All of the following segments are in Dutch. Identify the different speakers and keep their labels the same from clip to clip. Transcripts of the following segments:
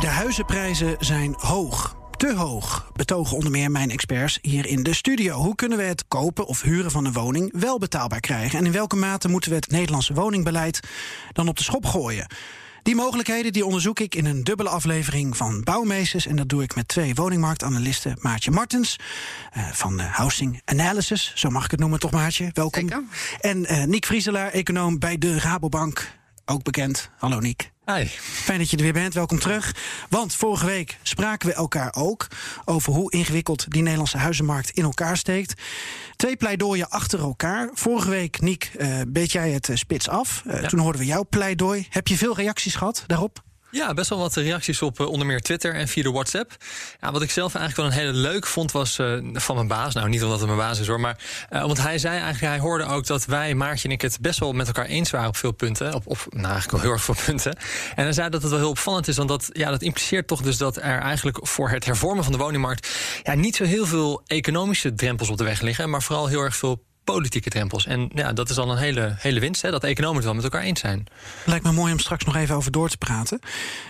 Speaker 1: De huizenprijzen zijn hoog. Te hoog, betogen onder meer mijn experts hier in de studio. Hoe kunnen we het kopen of huren van een woning wel betaalbaar krijgen? En in welke mate moeten we het Nederlandse woningbeleid dan op de schop gooien? Die mogelijkheden die onderzoek ik in een dubbele aflevering van Bouwmeesters. En dat doe ik met twee woningmarktanalisten. Maartje Martens uh, van Housing Analysis. Zo mag ik het noemen, toch Maartje? Welkom.
Speaker 2: Zeker.
Speaker 1: En uh, Niek Vrieselaar, econoom bij de Rabobank. Ook bekend. Hallo Niek.
Speaker 3: Hi.
Speaker 1: Fijn dat je er weer bent, welkom terug. Want vorige week spraken we elkaar ook over hoe ingewikkeld die Nederlandse huizenmarkt in elkaar steekt. Twee pleidooien achter elkaar. Vorige week, Niek, uh, beet jij het uh, spits af. Uh, ja. Toen hoorden we jouw pleidooi. Heb je veel reacties gehad daarop?
Speaker 3: Ja, best wel wat reacties op uh, onder meer Twitter en via de WhatsApp. Ja, wat ik zelf eigenlijk wel een hele leuk vond was uh, van mijn baas. Nou, niet omdat het mijn baas is hoor, maar uh, want hij zei eigenlijk, hij hoorde ook dat wij, Maartje en ik, het best wel met elkaar eens waren op veel punten. Op, op nou, eigenlijk wel heel erg veel punten. En hij zei dat het wel heel opvallend is, want dat, ja, dat impliceert toch dus dat er eigenlijk voor het hervormen van de woningmarkt ja, niet zo heel veel economische drempels op de weg liggen, maar vooral heel erg veel politieke drempels. En ja, dat is dan een hele, hele winst, hè, dat economen het wel met elkaar eens zijn.
Speaker 1: Lijkt me mooi om straks nog even over door te praten.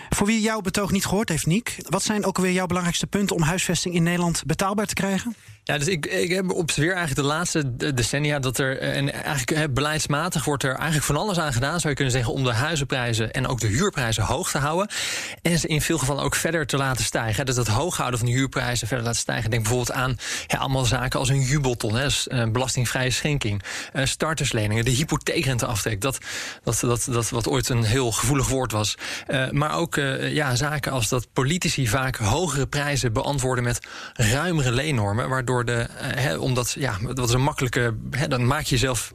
Speaker 1: Voor wie jouw betoog niet gehoord heeft, Niek, wat zijn ook alweer jouw belangrijkste punten om huisvesting in Nederland betaalbaar te krijgen?
Speaker 3: Ja, dus ik, ik heb observeer eigenlijk de laatste decennia dat er, en eigenlijk beleidsmatig wordt er eigenlijk van alles aan gedaan, zou je kunnen zeggen, om de huizenprijzen en ook de huurprijzen hoog te houden. En ze in veel gevallen ook verder te laten stijgen. Dus dat hooghouden van de huurprijzen verder laten stijgen. Denk bijvoorbeeld aan ja, allemaal zaken als een jubelton, hè, uh, belastingvrije schenking, uh, startersleningen, de hypotheekrenteaftrek. Dat, dat, dat, dat wat ooit een heel gevoelig woord was. Maar ook ja, zaken als dat politici vaak hogere prijzen beantwoorden met ruimere leennormen, waardoor de, he, omdat ja, dat is een makkelijke. Dan maak je jezelf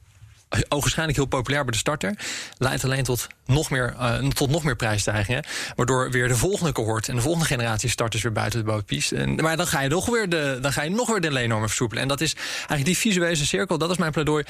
Speaker 3: ogenschijnlijk heel populair bij de starter. Leidt alleen tot nog meer, uh, tot nog meer prijsstijgingen. Waardoor weer de volgende cohort en de volgende generatie starters weer buiten de boot piest. En, maar dan ga je nog weer de, dan ga je nog weer de leennormen versoepelen. En dat is eigenlijk die visuele cirkel, dat is mijn pleidooi.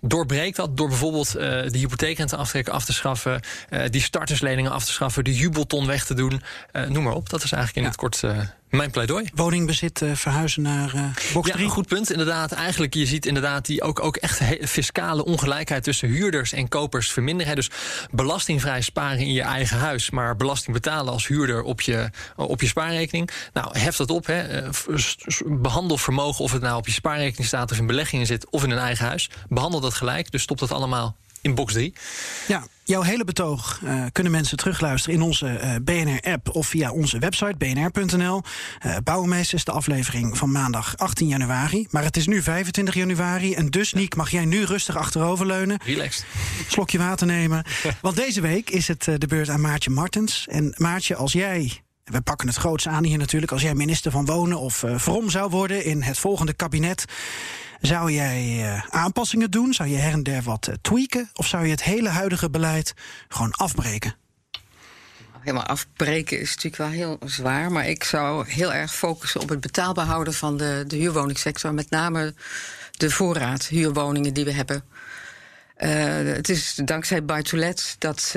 Speaker 3: Doorbreekt dat door bijvoorbeeld uh, de hypotheekrente aftrekken af te schaffen. Uh, die startersleningen af te schaffen. De jubelton weg te doen. noem maar op. Dat is eigenlijk in ja. het kort mijn pleidooi.
Speaker 1: Woningbezit uh, verhuizen naar uh, box 3.
Speaker 3: Ja, een goed punt. Inderdaad, eigenlijk, je ziet inderdaad die ook, ook echt fiscale ongelijkheid tussen huurders en kopers verminderen. Dus belastingvrij sparen in je eigen huis, maar belasting betalen als huurder op je, op je spaarrekening. Nou, heft dat op. Hè. Behandel vermogen of het nou op je spaarrekening staat of in beleggingen zit of in een eigen huis. Behandel dat gelijk. Dus stop dat allemaal in box 3.
Speaker 1: Ja, jouw hele betoog uh, kunnen mensen terugluisteren in onze uh, BNR-app of via onze website bnr.nl. Uh, Bouwmeesters, de aflevering van maandag 18 januari. Maar het is nu 25 januari en dus, Niek, mag jij nu rustig achteroverleunen.
Speaker 3: Relaxed.
Speaker 1: Slokje water nemen. Want deze week is het de beurt aan Maartje Martens. En Maartje, als jij we pakken het groots aan hier natuurlijk. Als jij minister van Wonen of uh, Vrom zou worden in het volgende kabinet. Zou jij uh, aanpassingen doen? Zou je her en der wat uh, tweaken? Of zou je het hele huidige beleid gewoon afbreken?
Speaker 2: Helemaal afbreken is natuurlijk wel heel zwaar. Maar ik zou heel erg focussen op het betaalbaar houden van de, de huurwoningsector. Met name de voorraad huurwoningen die we hebben. Uh, het is dankzij Buy to Let dat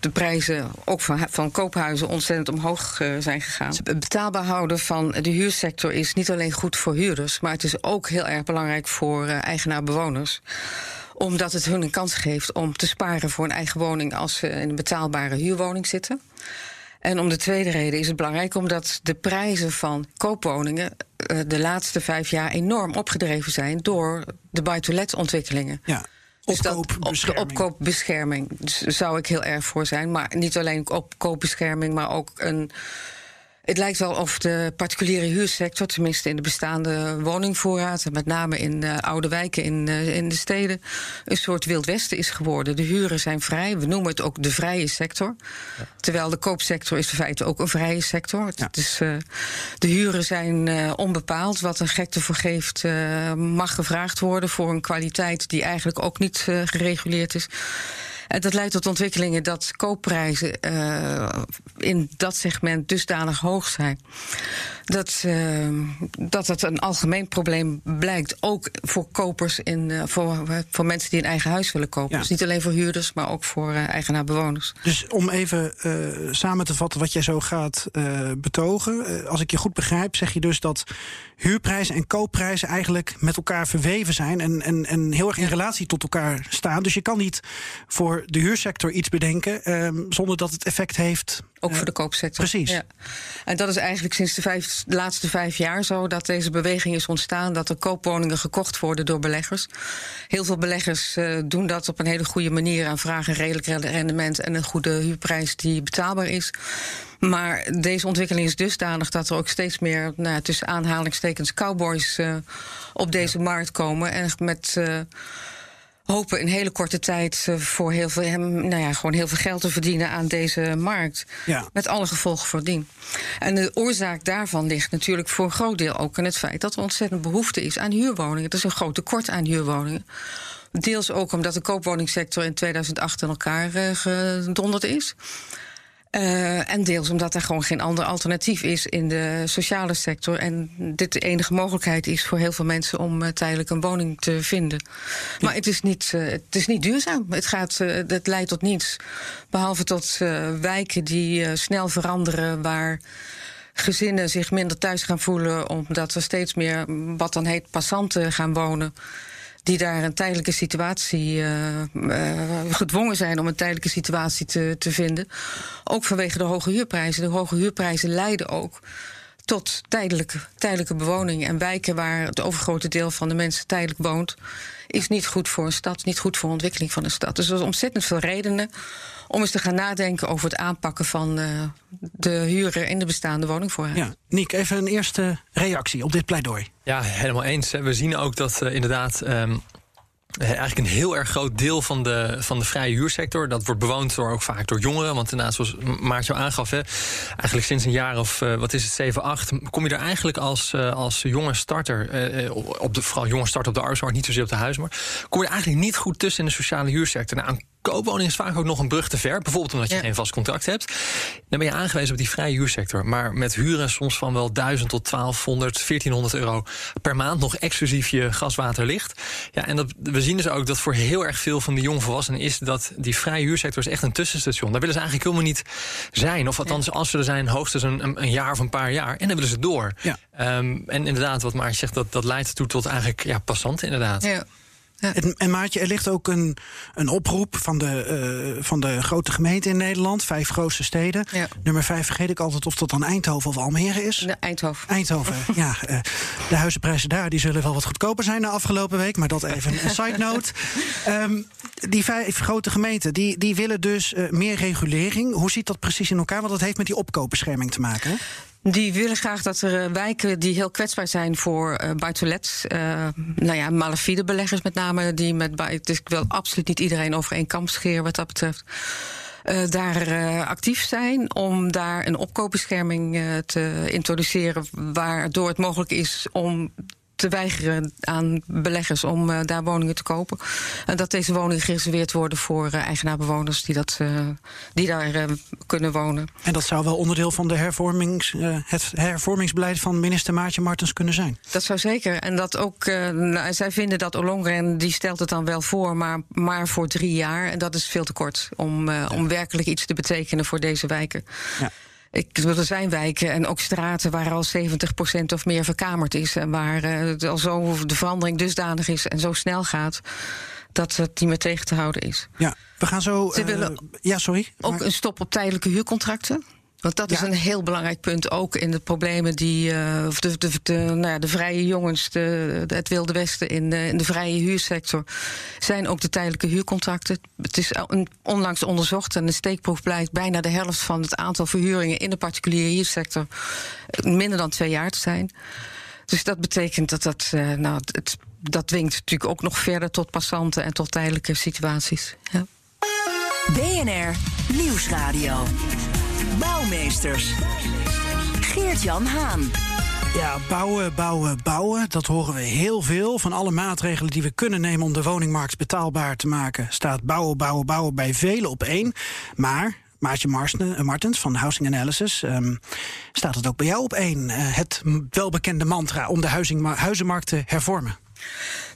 Speaker 2: de prijzen ook van, van koophuizen ontzettend omhoog uh, zijn gegaan. Het betaalbaar houden van de huursector is niet alleen goed voor huurders, maar het is ook heel erg belangrijk voor uh, eigenaar-bewoners omdat het hun een kans geeft om te sparen voor een eigen woning als ze in een betaalbare huurwoning zitten. En om de tweede reden is het belangrijk omdat de prijzen van koopwoningen uh, de laatste vijf jaar enorm opgedreven zijn door de buy-to-let ontwikkelingen.
Speaker 1: Ja.
Speaker 2: Dus op de opkoopbescherming zou ik heel erg voor zijn. Maar niet alleen opkoopbescherming, maar ook een. Het lijkt wel of de particuliere huursector, tenminste in de bestaande woningvoorraad, met name in de oude wijken in, uh, in de steden, een soort Wild Westen is geworden. De huren zijn vrij. We noemen het ook de vrije sector. Ja. Terwijl de koopsector is in feite ook een vrije sector. Ja. Dus, uh, de huren zijn uh, onbepaald. Wat een gekte voor geeft, mag gevraagd worden voor een kwaliteit die eigenlijk ook niet gereguleerd is. En dat leidt tot ontwikkelingen dat koopprijzen uh, in dat segment dusdanig hoog zijn. Dat, uh, dat het een algemeen probleem blijkt. Ook voor kopers, in, uh, voor, voor mensen die een eigen huis willen kopen. Ja. Dus niet alleen voor huurders, maar ook voor eigenaar-bewoners.
Speaker 1: Dus om even samen te vatten wat jij zo gaat betogen. als ik je goed begrijp, zeg je dus dat huurprijzen en koopprijzen eigenlijk met elkaar verweven zijn. En, en, en heel erg in relatie tot elkaar staan. Dus je kan niet voor de huursector iets bedenken ehm, zonder dat het effect heeft.
Speaker 2: Ook voor de koopsector.
Speaker 1: Precies. Ja.
Speaker 2: En dat is eigenlijk sinds de, vijf, de laatste vijf jaar zo dat deze beweging is ontstaan. Dat er koopwoningen gekocht worden door beleggers. Heel veel beleggers uh, doen dat op een hele goede manier aan vragen redelijk rendement en een goede huurprijs die betaalbaar is. Maar deze ontwikkeling is dusdanig dat er ook steeds meer nou, tussen aanhalingstekens cowboys uh, op deze markt komen. En met. Uh, hopen in hele korte tijd eh, voor heel veel, nou ja, gewoon heel veel geld te verdienen aan deze markt. Ja. Met alle gevolgen voor dien. En de oorzaak daarvan ligt natuurlijk voor een groot deel ook in het feit dat er ontzettend behoefte is aan huurwoningen. Er is een groot tekort aan huurwoningen. Deels ook omdat de koopwoningsector in 2008 in elkaar gedonderd is. Uh, en deels omdat er gewoon geen ander alternatief is in de sociale sector. En dit de enige mogelijkheid is voor heel veel mensen om uh, tijdelijk een woning te vinden. Maar het is niet, uh, het is niet duurzaam. Het, gaat, het leidt tot niets. Behalve tot wijken die snel veranderen waar gezinnen zich minder thuis gaan voelen, omdat er steeds meer wat dan heet passanten gaan wonen die daar een tijdelijke situatie uh, uh, gedwongen zijn om een tijdelijke situatie te, te vinden. Ook vanwege de hoge huurprijzen. De hoge huurprijzen leiden ook tot tijdelijke, tijdelijke bewoning. En wijken waar het overgrote deel van de mensen tijdelijk woont, is niet goed voor een stad, niet goed voor de ontwikkeling van een stad. Dus er zijn ontzettend veel redenen om eens te gaan nadenken over het aanpakken van uh, de huren in de bestaande woningvoorraad.
Speaker 1: Ja, Niek, even een eerste reactie op dit pleidooi.
Speaker 3: Ja, helemaal eens. We zien ook dat uh, inderdaad. Um, eigenlijk een heel erg groot deel van de, van de vrije huursector. Dat wordt bewoond door, ook vaak door jongeren. Want inderdaad, zoals Maartje aangaf, hè, eigenlijk sinds een jaar of uh, wat is het, 7, 8, kom je er eigenlijk als, uh, als jonge starter, uh, op de, vooral jonge starter op de arbeidsmarkt, niet zozeer op de huismarkt, kom je er eigenlijk niet goed tussen in de sociale huursector. Nou, koopwoning is vaak ook nog een brug te ver. Bijvoorbeeld omdat je geen vast contract hebt. Dan ben je aangewezen op die vrije huursector. Maar met huren soms van wel 1000 tot 1200, 1400 euro per maand. Nog exclusief je gaswater ligt. Ja, en dat, we zien dus ook dat voor heel erg veel van de jongvolwassenen is dat die vrije huursector is echt een tussenstation. Daar willen ze eigenlijk helemaal niet zijn. Of althans, als ze er zijn, hoogstens een, een, jaar of een paar jaar. En dan willen ze door. Ja. Um, en inderdaad, wat Maartje zegt, dat, dat leidt ertoe tot eigenlijk ja, passanten inderdaad.
Speaker 1: Ja. En, en, Maartje, er ligt ook een, een oproep van de, uh, van de grote gemeenten in Nederland, vijf grootste steden. Ja. Nummer vijf vergeet ik altijd of dat dan Eindhoven of Almere is.
Speaker 2: De Eindhoven.
Speaker 1: Eindhoven, ja. Uh, de huizenprijzen daar die zullen wel wat goedkoper zijn de afgelopen week, maar dat even een side note. Um, die vijf grote gemeenten die, die willen dus uh, meer regulering. Hoe ziet dat precies in elkaar? Want dat heeft met die opkoopbescherming te maken. Hè?
Speaker 2: Die willen graag dat er eh, wijken die heel kwetsbaar zijn voor uh, buitenlets, uh, nou ja, malafide beleggers met name, die met dus ik wil absoluut niet iedereen over één kam scheren wat dat betreft. Daar actief zijn om daar een opkoopbescherming te introduceren, waardoor het mogelijk is om te weigeren aan beleggers om uh, daar woningen te kopen. En dat deze woningen gereserveerd worden voor uh, eigenaarbewoners die, dat, uh, die daar kunnen wonen.
Speaker 1: En dat zou wel onderdeel van de hervormings, het hervormingsbeleid van minister Maartje Martens kunnen zijn?
Speaker 2: Dat zou zeker. En dat ook, nou, zij vinden dat Ollongren, die stelt het dan wel voor, maar, maar voor drie jaar. En dat is veel te kort om, ja. om werkelijk iets te betekenen voor deze wijken. Ja. Ik, er zijn wijken en ook straten waar al 70% of meer verkamerd is. En waar uh, al zo de verandering dusdanig is en zo snel gaat. Dat het niet meer tegen te houden is.
Speaker 1: Ja, we gaan zo. Ze uh, willen ja, sorry.
Speaker 2: Ook een stop op tijdelijke huurcontracten. Want dat is een heel belangrijk punt, ook in de problemen die uh, de, de, de, nou ja, de vrije jongens, de, het Wilde Westen in de, in de vrije huursector, zijn ook de tijdelijke huurcontracten. Het is onlangs onderzocht en de steekproef blijkt bijna de helft van het aantal verhuringen in de particuliere huursector minder dan twee jaar te zijn. Dus dat betekent dat dat, uh, nou, het, dat dwingt natuurlijk ook nog verder tot passanten en tot tijdelijke situaties. Ja.
Speaker 4: BNR Nieuwsradio. Bouwmeesters. Geert-Jan Haan.
Speaker 1: Ja, bouwen, bouwen, bouwen. Dat horen we heel veel. Van alle maatregelen die we kunnen nemen om de woningmarkt betaalbaar te maken, staat bouwen, bouwen, bouwen bij velen op één. Maar Maartje Marsne, Martens van Housing Analysis. ehm, staat het ook bij jou op één? eh, het welbekende mantra om de huizenmarkt te hervormen.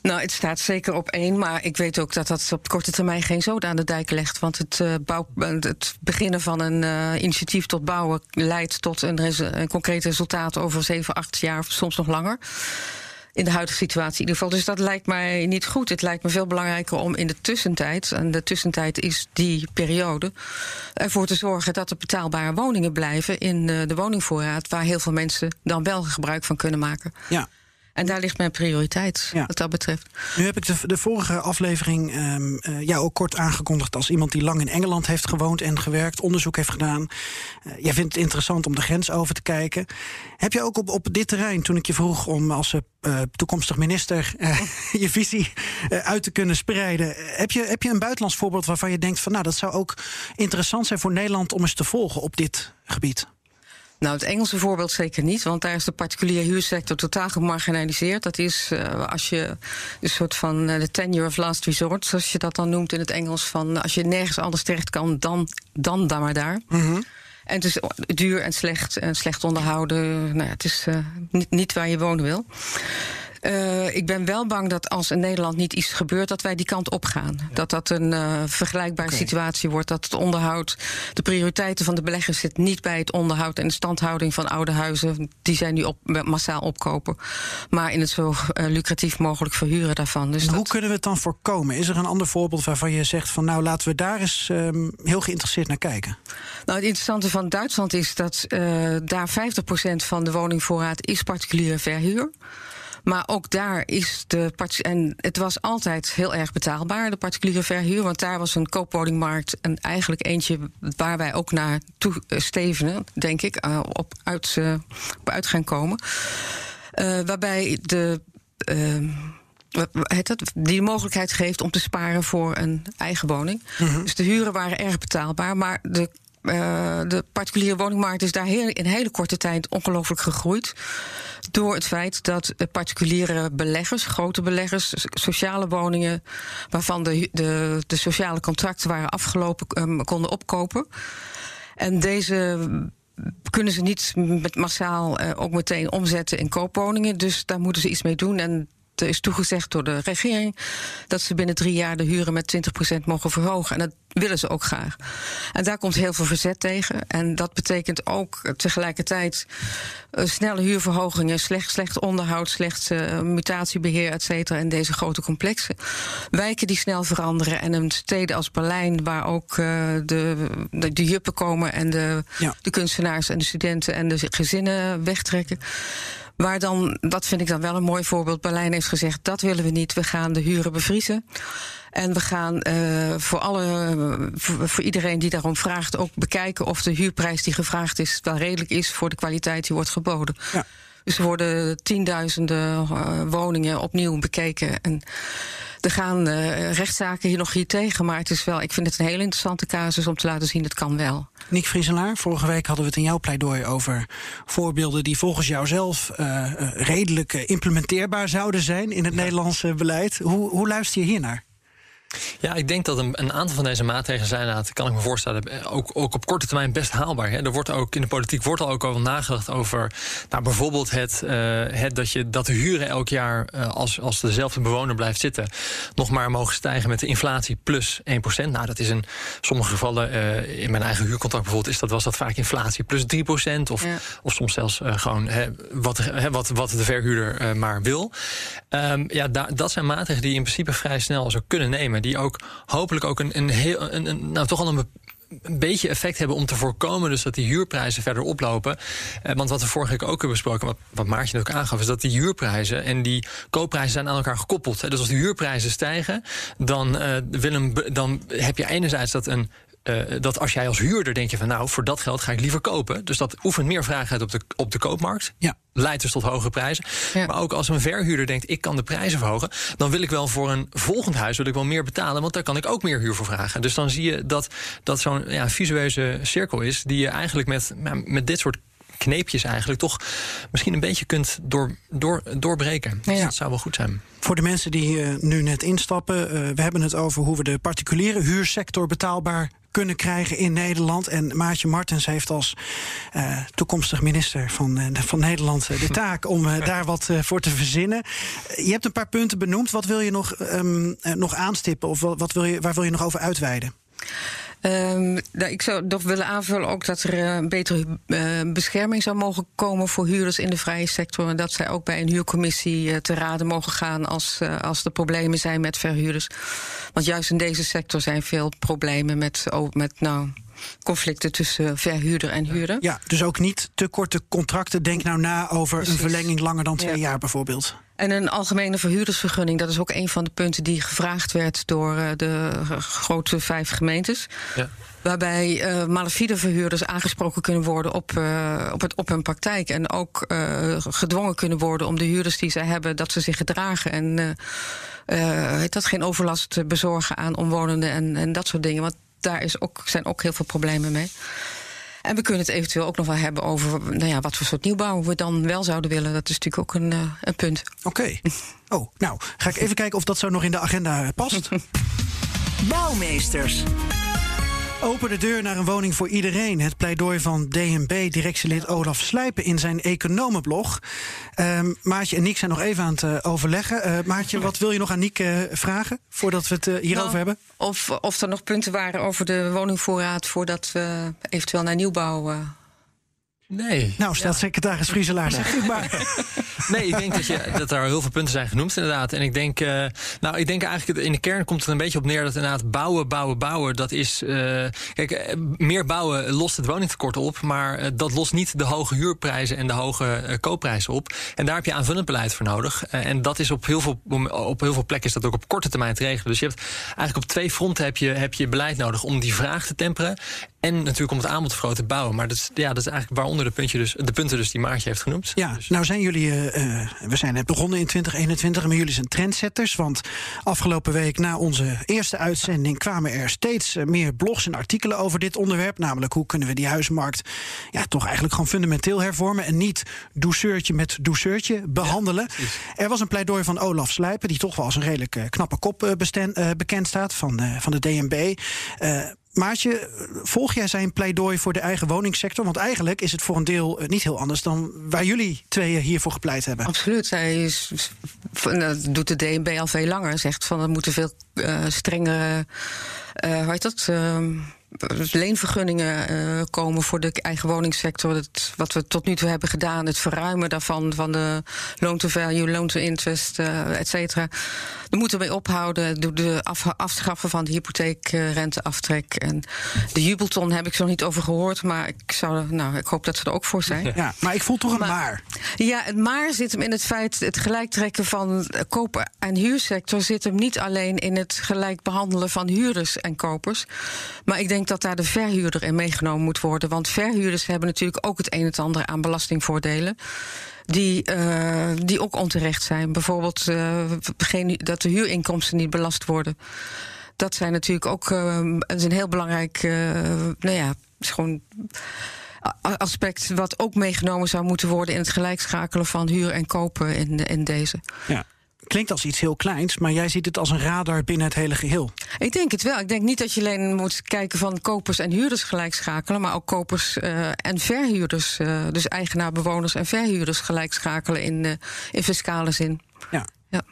Speaker 2: Nou, het staat zeker op één, maar ik weet ook dat dat op korte termijn geen zoden aan de dijk legt. Want het, bouw, het beginnen van een eh, initiatief tot bouwen leidt tot een, een concreet resultaat over 7, 8 jaar, of soms nog langer. In de huidige situatie in ieder geval. Dus dat lijkt mij niet goed. Het lijkt me veel belangrijker om in de tussentijd, en de tussentijd is die periode, ervoor te zorgen dat er betaalbare woningen blijven in de woningvoorraad, waar heel veel mensen dan wel gebruik van kunnen maken.
Speaker 1: Ja.
Speaker 2: En daar ligt mijn prioriteit,
Speaker 1: Ja.
Speaker 2: wat dat betreft.
Speaker 1: Nu heb ik de, de vorige aflevering eh, jou ook kort aangekondigd als iemand die lang in Engeland heeft gewoond en gewerkt, onderzoek heeft gedaan. Eh, jij vindt het interessant om de grens over te kijken. Heb je ook op, op dit terrein, toen ik je vroeg om als eh, toekomstig minister je visie uit te kunnen spreiden, heb je, heb je een buitenlands voorbeeld waarvan je denkt van nou dat zou ook interessant zijn voor Nederland om eens te volgen op dit gebied?
Speaker 2: Nou, het Engelse voorbeeld zeker niet, want daar is de particuliere huursector totaal gemarginaliseerd. Dat is uh, als je een soort van uh, de tenure of last resort, zoals je dat dan noemt in het Engels, van als je nergens anders terecht kan, dan, dan, dan maar daar.
Speaker 1: Mm -hmm.
Speaker 2: En het is duur en slecht, en slecht onderhouden. Nou ja, het is uh, niet, niet waar je wonen wil. Uh, ik ben wel bang dat als in Nederland niet iets gebeurt, dat wij die kant op gaan. Ja. Dat dat een uh, vergelijkbare okay. situatie wordt. Dat het onderhoud, de prioriteiten van de beleggers zit niet bij het onderhoud en de standhouding van oude huizen. Die zijn nu op, massaal opkopen. Maar in het zo uh, lucratief mogelijk verhuren daarvan. Dus dat...
Speaker 1: hoe kunnen we het dan voorkomen? Is er een ander voorbeeld waarvan je zegt van nou laten we daar eens um, heel geïnteresseerd naar kijken?
Speaker 2: Nou, het interessante van Duitsland is dat daar 50% van de woningvoorraad is particuliere verhuur. Maar ook daar is de. En het was altijd heel erg betaalbaar, de particuliere verhuur. Want daar was een koopwoningmarkt en eigenlijk eentje waar wij ook naar toe stevenen, denk ik, uh, op, uit, uh, op uit gaan komen. Uh, waarbij de. Die de mogelijkheid geeft om te sparen voor een eigen woning. Mm -hmm. Dus de huren waren erg betaalbaar, maar de uh, de particuliere woningmarkt is daar heel, in hele korte tijd ongelooflijk gegroeid. Door het feit dat particuliere beleggers, grote beleggers, sociale woningen, waarvan de, de, de sociale contracten waren afgelopen, um, konden opkopen. En deze kunnen ze niet met massaal uh, ook meteen omzetten in koopwoningen. Dus daar moeten ze iets mee doen. En is toegezegd door de regering dat ze binnen drie jaar de huren met 20% mogen verhogen. En dat willen ze ook graag. En daar komt heel veel verzet tegen. En dat betekent ook tegelijkertijd uh, snelle huurverhogingen, slecht, slecht onderhoud, slecht uh, mutatiebeheer, et cetera. En deze grote complexen. Wijken die snel veranderen. En een steden als Berlijn, waar ook uh, de, de, de, juppen komen en de, ja. de kunstenaars en de studenten en de gezinnen wegtrekken. Waar dan, dat vind ik dan wel een mooi voorbeeld. Berlijn heeft gezegd: dat willen we niet. We gaan de huren bevriezen. En we gaan uh, voor, alle, voor, voor, iedereen die daarom vraagt ook bekijken of de huurprijs die gevraagd is wel redelijk is voor de kwaliteit die wordt geboden.
Speaker 1: Ja.
Speaker 2: Dus er worden tienduizenden uh, woningen opnieuw bekeken. En er gaan uh, rechtszaken hier nog hier tegen. Maar het is wel, ik vind het een hele interessante casus om te laten zien dat kan wel.
Speaker 1: Nick Vrieselaar, vorige week hadden we het in jouw pleidooi over voorbeelden die volgens jou zelf uh, redelijk implementeerbaar zouden zijn in het Nederlandse beleid. Hoe, hoe luister je hiernaar?
Speaker 3: Ja, ik denk dat een, een, aantal van deze maatregelen zijn, dat kan ik me voorstellen, ook, ook op korte termijn best haalbaar. Hè. Er wordt ook in de politiek wordt al ook over nagedacht over nou, bijvoorbeeld het, uh, het dat, je, dat de huren elk jaar, uh, als, als dezelfde bewoner blijft zitten, nog maar mogen stijgen met de inflatie plus 1%. Nou, dat is in sommige gevallen, uh, in mijn eigen huurcontract bijvoorbeeld, is dat, was dat vaak inflatie plus 3%. Of, ja. of soms zelfs gewoon hè, wat, hè, wat, wat de verhuurder maar wil. Um, ja, da, dat zijn maatregelen die je in principe vrij snel zou kunnen nemen die ook hopelijk ook een, een heel, een, een, nou toch al een een beetje effect hebben om te voorkomen dus dat die huurprijzen verder oplopen. Eh, want wat we vorige week ook hebben besproken, wat, Maartje ook aangaf, is dat die huurprijzen en die koopprijzen zijn aan elkaar gekoppeld. Dus als de huurprijzen stijgen, dan, uh, wil dan heb je enerzijds dat een uh, dat als jij als huurder denk je van nou, voor dat geld ga ik liever kopen. Dus dat oefent meer vraag uit op de, op de koopmarkt.
Speaker 1: Ja.
Speaker 3: Leidt dus tot hogere prijzen. Ja. Maar ook als een verhuurder denkt, ik kan de prijzen verhogen, dan wil ik wel voor een volgend huis wil ik wel meer betalen, want daar kan ik ook meer huur voor vragen. Dus dan zie je dat dat zo'n ja, visueuze cirkel is, die je eigenlijk met, met dit soort kneepjes eigenlijk toch misschien een beetje kunt door, door, doorbreken. Dus
Speaker 1: Ja.
Speaker 3: dat zou wel goed zijn.
Speaker 1: Voor de mensen die eh, nu net instappen, eh, we hebben het over hoe we de particuliere huursector betaalbaar kunnen krijgen in Nederland. En Maartje Martens heeft als eh, toekomstig minister van, eh, van Nederland eh, de taak om daar wat voor te verzinnen. Je hebt een paar punten benoemd. Wat wil je nog, ehm, eh, nog aanstippen of wat, wat wil je, waar wil je nog over uitweiden?
Speaker 2: Ehm, nou, ik zou nog willen aanvullen ook dat er eh, een betere eh, bescherming zou mogen komen voor huurders in de vrije sector. En dat zij ook bij een huurcommissie eh, te raden mogen gaan als, als er problemen zijn met verhuurders. Want juist in deze sector zijn veel problemen met, oh, met nou, conflicten tussen verhuurder en huurder.
Speaker 1: Ja, dus ook niet te korte contracten. Denk nou na over
Speaker 2: Precies.
Speaker 1: een verlenging langer dan twee
Speaker 2: Ja.
Speaker 1: jaar bijvoorbeeld.
Speaker 2: En een algemene verhuurdersvergunning, dat is ook een van de punten die gevraagd werd door eh, de grote vijf gemeentes.
Speaker 3: Ja.
Speaker 2: Waarbij eh malafide verhuurders aangesproken kunnen worden op, eh, op, het, op hun praktijk. En ook eh, gedwongen kunnen worden om de huurders die zij hebben, dat ze zich gedragen. En eh, eh, dat geen overlast te bezorgen aan omwonenden en, en dat soort dingen. Want daar is ook, zijn ook heel veel problemen mee. En we kunnen het eventueel ook nog wel hebben over nou ja, wat voor soort nieuwbouw we dan wel zouden willen. Dat is natuurlijk ook een, eh, een punt.
Speaker 1: Oké. Oh, nou, ga ik even kijken of dat zo nog in de agenda past.
Speaker 4: Bouwmeesters.
Speaker 1: Open de deur naar een woning voor iedereen. Het pleidooi van DNB-directielid Olaf Slijpen in zijn economenblog. Ehm Maartje en Niek zijn nog even aan het eh, overleggen. Eh, Maartje, wat wil je nog aan Niek eh, vragen voordat we het hierover
Speaker 2: Nou,
Speaker 1: hebben?
Speaker 2: Of, of er nog punten waren over de woningvoorraad voordat we eventueel naar nieuwbouw.
Speaker 3: Nee.
Speaker 1: Nou, staatssecretaris Frieselaar, zeg het maar.
Speaker 3: Nee, ik denk dat, je, dat er heel veel punten zijn genoemd, inderdaad. En ik denk, eh, nou, ik denk eigenlijk, in de kern komt het een beetje op neer dat inderdaad bouwen, bouwen, bouwen, dat is. eh, kijk, eh, meer bouwen lost het woningtekort op, maar dat lost niet de hoge huurprijzen en de hoge koopprijzen op. En daar heb je aanvullend beleid voor nodig. En dat is op heel, veel, op heel veel plekken is dat ook op korte termijn te regelen. Dus je hebt eigenlijk op twee fronten heb je, heb je beleid nodig om die vraag te temperen. En natuurlijk om het aanbod te vergroten te bouwen. Maar dat is, ja, dat is eigenlijk waaronder de, puntje dus, de punten dus die Maartje heeft genoemd.
Speaker 1: Ja,
Speaker 3: Dus-
Speaker 1: nou zijn jullie, eh, eh, we zijn net begonnen in 2021, maar jullie zijn trendsetters. Want afgelopen week na onze eerste uitzending kwamen er steeds eh, meer blogs en artikelen over dit onderwerp. Namelijk hoe kunnen we die huizenmarkt ja, toch eigenlijk gewoon fundamenteel hervormen. En niet douceurtje met douceurtje behandelen. er was een pleidooi van Olaf Slijpen, die toch wel als een redelijk knappe kop bekend staat van, van de DNB. Eh, Maartje, volg jij zijn pleidooi voor de eigen woningsector? Want eigenlijk is het voor een deel eh, niet heel anders dan waar jullie tweeën hiervoor gepleit hebben.
Speaker 2: Absoluut. Hij is, dat doet de DNB al veel langer. Zegt van er moeten veel eh, strengere. eh hoe heet dat? ehm, leenvergunningen eh, komen voor de eigen woningsector. Het, wat we tot nu toe hebben gedaan, het verruimen daarvan, van de loan to value, loan to interest, eh et cetera. Daar moeten we mee ophouden. Door de af, afschaffen van de hypotheekrenteaftrek. En de jubelton heb ik zo niet over gehoord, maar ik, zou, nou, ik hoop dat ze er ook voor zijn.
Speaker 1: Ja, maar ik voel toch een maar.
Speaker 2: Maar- Ja, het maar zit hem in het feit, het gelijktrekken van koop- en huursector zit hem niet alleen in het gelijk behandelen van huurders en kopers. Maar ik denk dat daar de verhuurder in meegenomen moet worden. Want verhuurders hebben natuurlijk ook het een en het ander aan belastingvoordelen. Die, eh, die ook onterecht zijn. Bijvoorbeeld eh, geen, dat de huurinkomsten niet belast worden. Dat zijn natuurlijk ook eh, een heel belangrijk. nou ja, gewoon aspect wat ook meegenomen zou moeten worden in het gelijkschakelen van huur en kopen in, in deze.
Speaker 1: Ja. Klinkt als iets heel kleins, maar jij ziet het als een radar binnen het hele geheel.
Speaker 2: Ik denk het wel. Ik denk niet dat je alleen moet kijken van kopers en huurders gelijk schakelen, maar ook kopers eh, en verhuurders, eh, dus eigenaar, bewoners en verhuurders gelijk schakelen in, eh, in fiscale zin.
Speaker 1: Ja.
Speaker 2: Ja.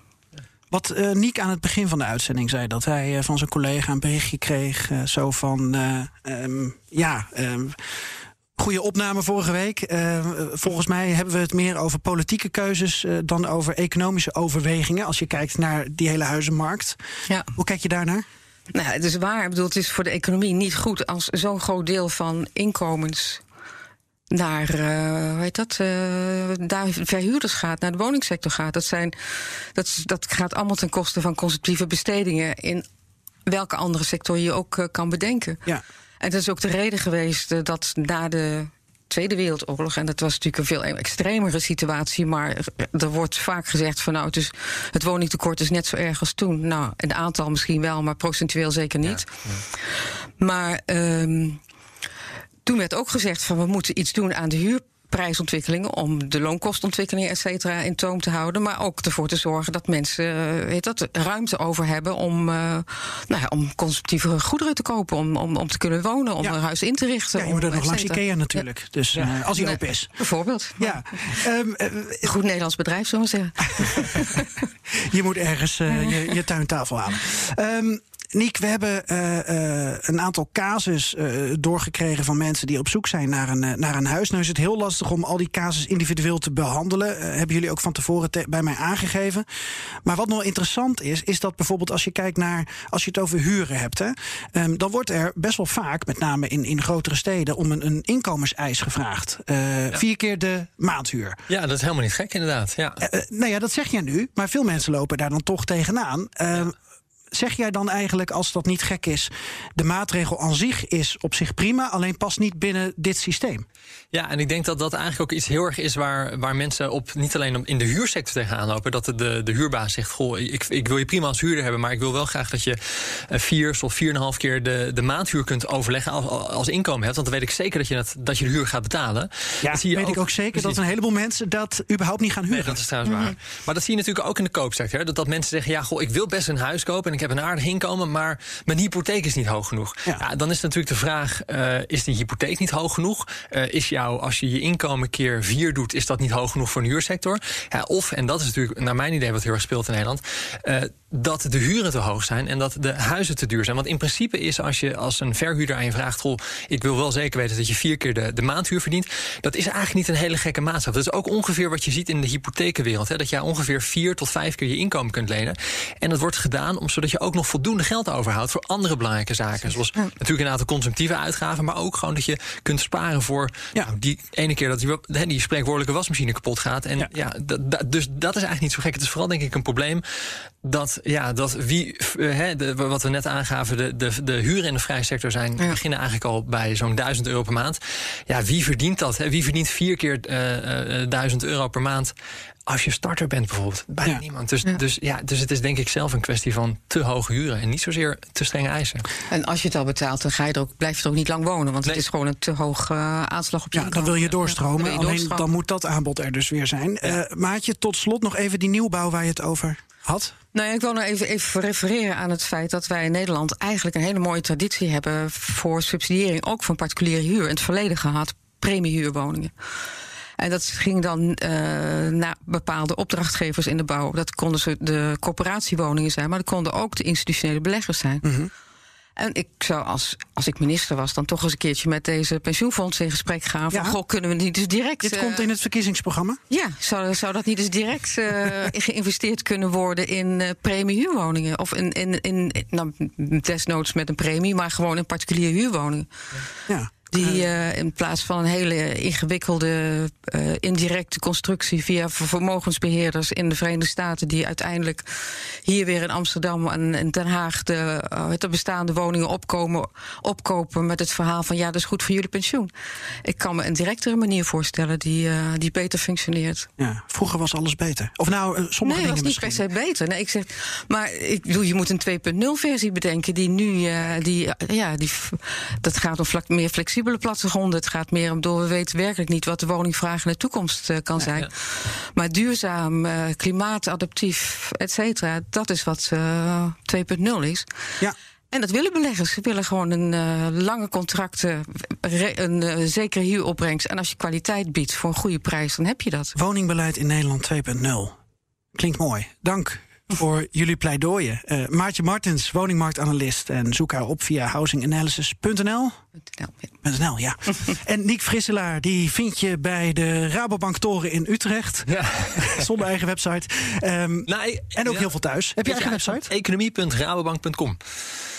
Speaker 1: Wat eh Niek aan het begin van de uitzending zei, dat hij van zijn collega een berichtje kreeg, zo van, eh, ehm, ja, ehm, goede opname vorige week. Eh, volgens mij hebben we het meer over politieke keuzes eh, dan over economische overwegingen, als je kijkt naar die hele huizenmarkt.
Speaker 2: Ja.
Speaker 1: Hoe kijk je daarnaar?
Speaker 2: Nou, het is waar. Ik bedoel, het is voor de economie niet goed als zo'n groot deel van inkomens naar, eh, hoe heet dat, daar verhuurders gaat, naar de woningsector gaat. Dat, zijn, dat, dat gaat allemaal ten koste van consumptieve bestedingen in welke andere sector je ook kan bedenken.
Speaker 1: Ja.
Speaker 2: En dat is ook de reden geweest eh, dat na de Tweede Wereldoorlog, en dat was natuurlijk een veel extremere situatie, maar er wordt vaak gezegd van nou, het, is, het woningtekort is net zo erg als toen. Nou, een aantal misschien wel, maar procentueel zeker niet. Maar ehm, toen werd ook gezegd van we moeten iets doen aan de prijsontwikkelingen, om de loonkostontwikkeling et cetera in toom te houden, maar ook ervoor te zorgen dat mensen uh, weet dat, ruimte over hebben om, uh, nou ja, om consumptieve goederen te kopen, om, om, om te kunnen wonen, om een huis in te richten.
Speaker 1: Ja, je moet er nog langs Ikea natuurlijk, ja. dus uh, als hij open is.
Speaker 2: Bijvoorbeeld.
Speaker 1: Ja.
Speaker 2: Um, Goed Nederlands bedrijf, zullen we zeggen.
Speaker 1: je moet ergens je, je tuintafel halen. Um, Niek, we hebben uh, uh, een aantal casus uh, doorgekregen van mensen die op zoek zijn naar een, naar een huis. Nou is het heel lastig om al die casus individueel te behandelen. hebben jullie ook van tevoren te bij mij aangegeven. Maar wat nog interessant is, is dat bijvoorbeeld als je kijkt naar, als je het over huren hebt, hè, um, dan wordt er best wel vaak, met name in, in grotere steden, om een, een inkomenseis gevraagd. Ja. Vier keer de maandhuur.
Speaker 3: Ja, dat is helemaal niet gek, inderdaad. Ja.
Speaker 1: nou ja, dat zeg jij nu, maar veel mensen lopen daar dan toch tegenaan. Ja zeg jij dan eigenlijk, als dat niet gek is, de maatregel aan zich is op zich prima, alleen past niet binnen dit systeem?
Speaker 3: Ja, en ik denk dat dat eigenlijk ook iets heel erg is waar, waar mensen op niet alleen in de huursector tegenaan lopen. Dat de, de, huurbaas zegt: Goh, ik, ik wil je prima als huurder hebben, maar ik wil wel graag dat je eh, vier of vier en een half keer de, de maandhuur kunt overleggen als, als inkomen hebt. Want dan weet ik zeker dat je, dat, dat je de huur gaat betalen.
Speaker 1: Ja, dat zie je weet ook, ik ook zeker dat een heleboel mensen dat überhaupt niet gaan huren.
Speaker 3: Nee, dat is trouwens waar. Mhm. Maar dat zie je natuurlijk ook in de koopsector. Dat, dat mensen zeggen: Ja, goh, ik wil best een huis kopen en ik heb een aardig inkomen, maar mijn hypotheek is niet hoog genoeg. Ja. dan is natuurlijk de vraag: uh, is die hypotheek niet hoog genoeg? Uh, is jou, als je je inkomen keer vier doet, is dat niet hoog genoeg voor een huursector? Ja, of, en dat is natuurlijk naar mijn idee wat heel erg speelt in Nederland, uh, dat de huren te hoog zijn en dat de huizen te duur zijn. Want in principe is als je als een verhuurder aan je vraagt: Goh, ik wil wel zeker weten dat je vier keer de, de maandhuur verdient. Dat is eigenlijk niet een hele gekke maatstaf. Dat is ook ongeveer wat je ziet in de hypothekenwereld. Hè, dat jij ongeveer vier tot vijf keer je inkomen kunt lenen. En dat wordt gedaan om, zodat je ook nog voldoende geld overhoudt voor andere belangrijke zaken. Zoals natuurlijk een aantal consumptieve uitgaven, maar ook gewoon dat je kunt sparen voor ja. Nou, die ene keer dat die, die spreekwoordelijke wasmachine kapot gaat. En ja, ja dus dat is eigenlijk niet zo gek. Het is vooral denk ik een probleem dat, ja, dat wie, uh, de, wat we net aangaven, de, de, de huren in de vrije sector zijn, ja. beginnen eigenlijk al bij zo'n 1000 euro per maand. Ja, wie verdient dat? Hè? Wie verdient vier keer uh, uh, 1000 euro per maand? Als je starter bent bijvoorbeeld, bijna niemand. Dus ja. Dus, ja, dus het is denk ik zelf een kwestie van te hoge huren en niet zozeer te strenge eisen.
Speaker 2: En als je het al betaalt, dan ga je er ook, blijf je er ook niet lang wonen. Want nee. het is gewoon een te hoog uh, aanslag op je
Speaker 1: Ja, dan wil je doorstromen. Dan, je alleen doorstromen. dan moet dat aanbod er dus weer zijn. Ja. Uh, Maatje, tot slot nog even die nieuwbouw waar je het over had.
Speaker 2: Nou ik wil nog even, even refereren aan het feit dat wij in Nederland eigenlijk een hele mooie traditie hebben voor subsidiëring, ook van particuliere huur. In het verleden gehad, premiehuurwoningen. En dat ging dan uh, naar bepaalde opdrachtgevers in de bouw. Dat konden ze de corporatiewoningen zijn, maar dat konden ook de institutionele beleggers zijn. Mm. En ik zou, als, als ik minister was, dan toch eens een keertje met deze pensioenfondsen in gesprek gaan. Van, ja. goh, kunnen we niet dus direct.
Speaker 1: Dit uh, komt in het verkiezingsprogramma?
Speaker 2: Ja, zou, zou dat niet eens direct uh, geïnvesteerd kunnen worden in uh, premiehuurwoningen? Of in, in, in, nou, desnoods met een premie, maar gewoon in particuliere huurwoningen.
Speaker 1: Ja.
Speaker 2: Die uh, in plaats van een hele ingewikkelde uh, indirecte constructie via vermogensbeheerders in de Verenigde Staten, die uiteindelijk hier weer in Amsterdam en in Den Haag de, uh, de bestaande woningen opkomen, opkopen met het verhaal van ja, dat is goed voor jullie pensioen. Ik kan me een directere manier voorstellen die, die beter functioneert.
Speaker 1: Ja, vroeger was alles beter. Of nou, sommige
Speaker 2: nee,
Speaker 1: dingen
Speaker 2: was niet per se beter. Nee, ik zeg, maar ik bedoel, je moet een 2.0 versie bedenken die nu, die, ja, die, dat gaat om vlak, meer flexibel plattegronden. Het gaat meer om door we weten werkelijk niet wat de woningvraag in de toekomst uh, kan ja, zijn. Ja. Maar duurzaam, uh, klimaatadaptief, et cetera, dat is wat uh, 2.0 is.
Speaker 1: Ja.
Speaker 2: En dat willen beleggers. Ze willen gewoon een uh, lange contracten, een uh, zekere huuropbrengst. En als je kwaliteit biedt voor een goede prijs, dan heb je dat.
Speaker 1: Woningbeleid in Nederland 2.0. Klinkt mooi. Dank voor jullie pleidooien. Uh, Maartje Martens, woningmarktanalist. En zoek haar op via housinganalysis.nl. .nl, ja. en Niek Frisselaar, die vind je bij de Rabobank Toren in Utrecht. Ja. Zonder eigen website. Um, nou, en ook ja. heel veel thuis. Heb je eigen website?
Speaker 3: Economie.rabobank.com.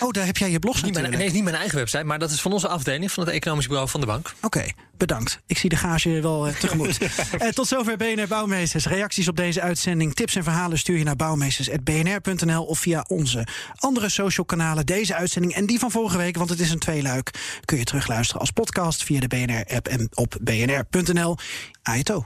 Speaker 1: Oh, daar heb jij je blog
Speaker 3: niet mijn, Nee, niet mijn eigen website, maar dat is van onze afdeling... van het Economisch Bureau van de bank.
Speaker 1: Oké, okay, bedankt. Ik zie de gage wel uh, tegemoet. uh, tot zover BNR Bouwmeesters. Reacties op deze uitzending, tips en verhalen... stuur je naar bouwmeesters.bnr.nl... of via onze andere social kanalen. Deze uitzending en die van vorige week, want het is een tweeluik... kun je terugluisteren als podcast via de BNR-app en op bnr.nl. Aito.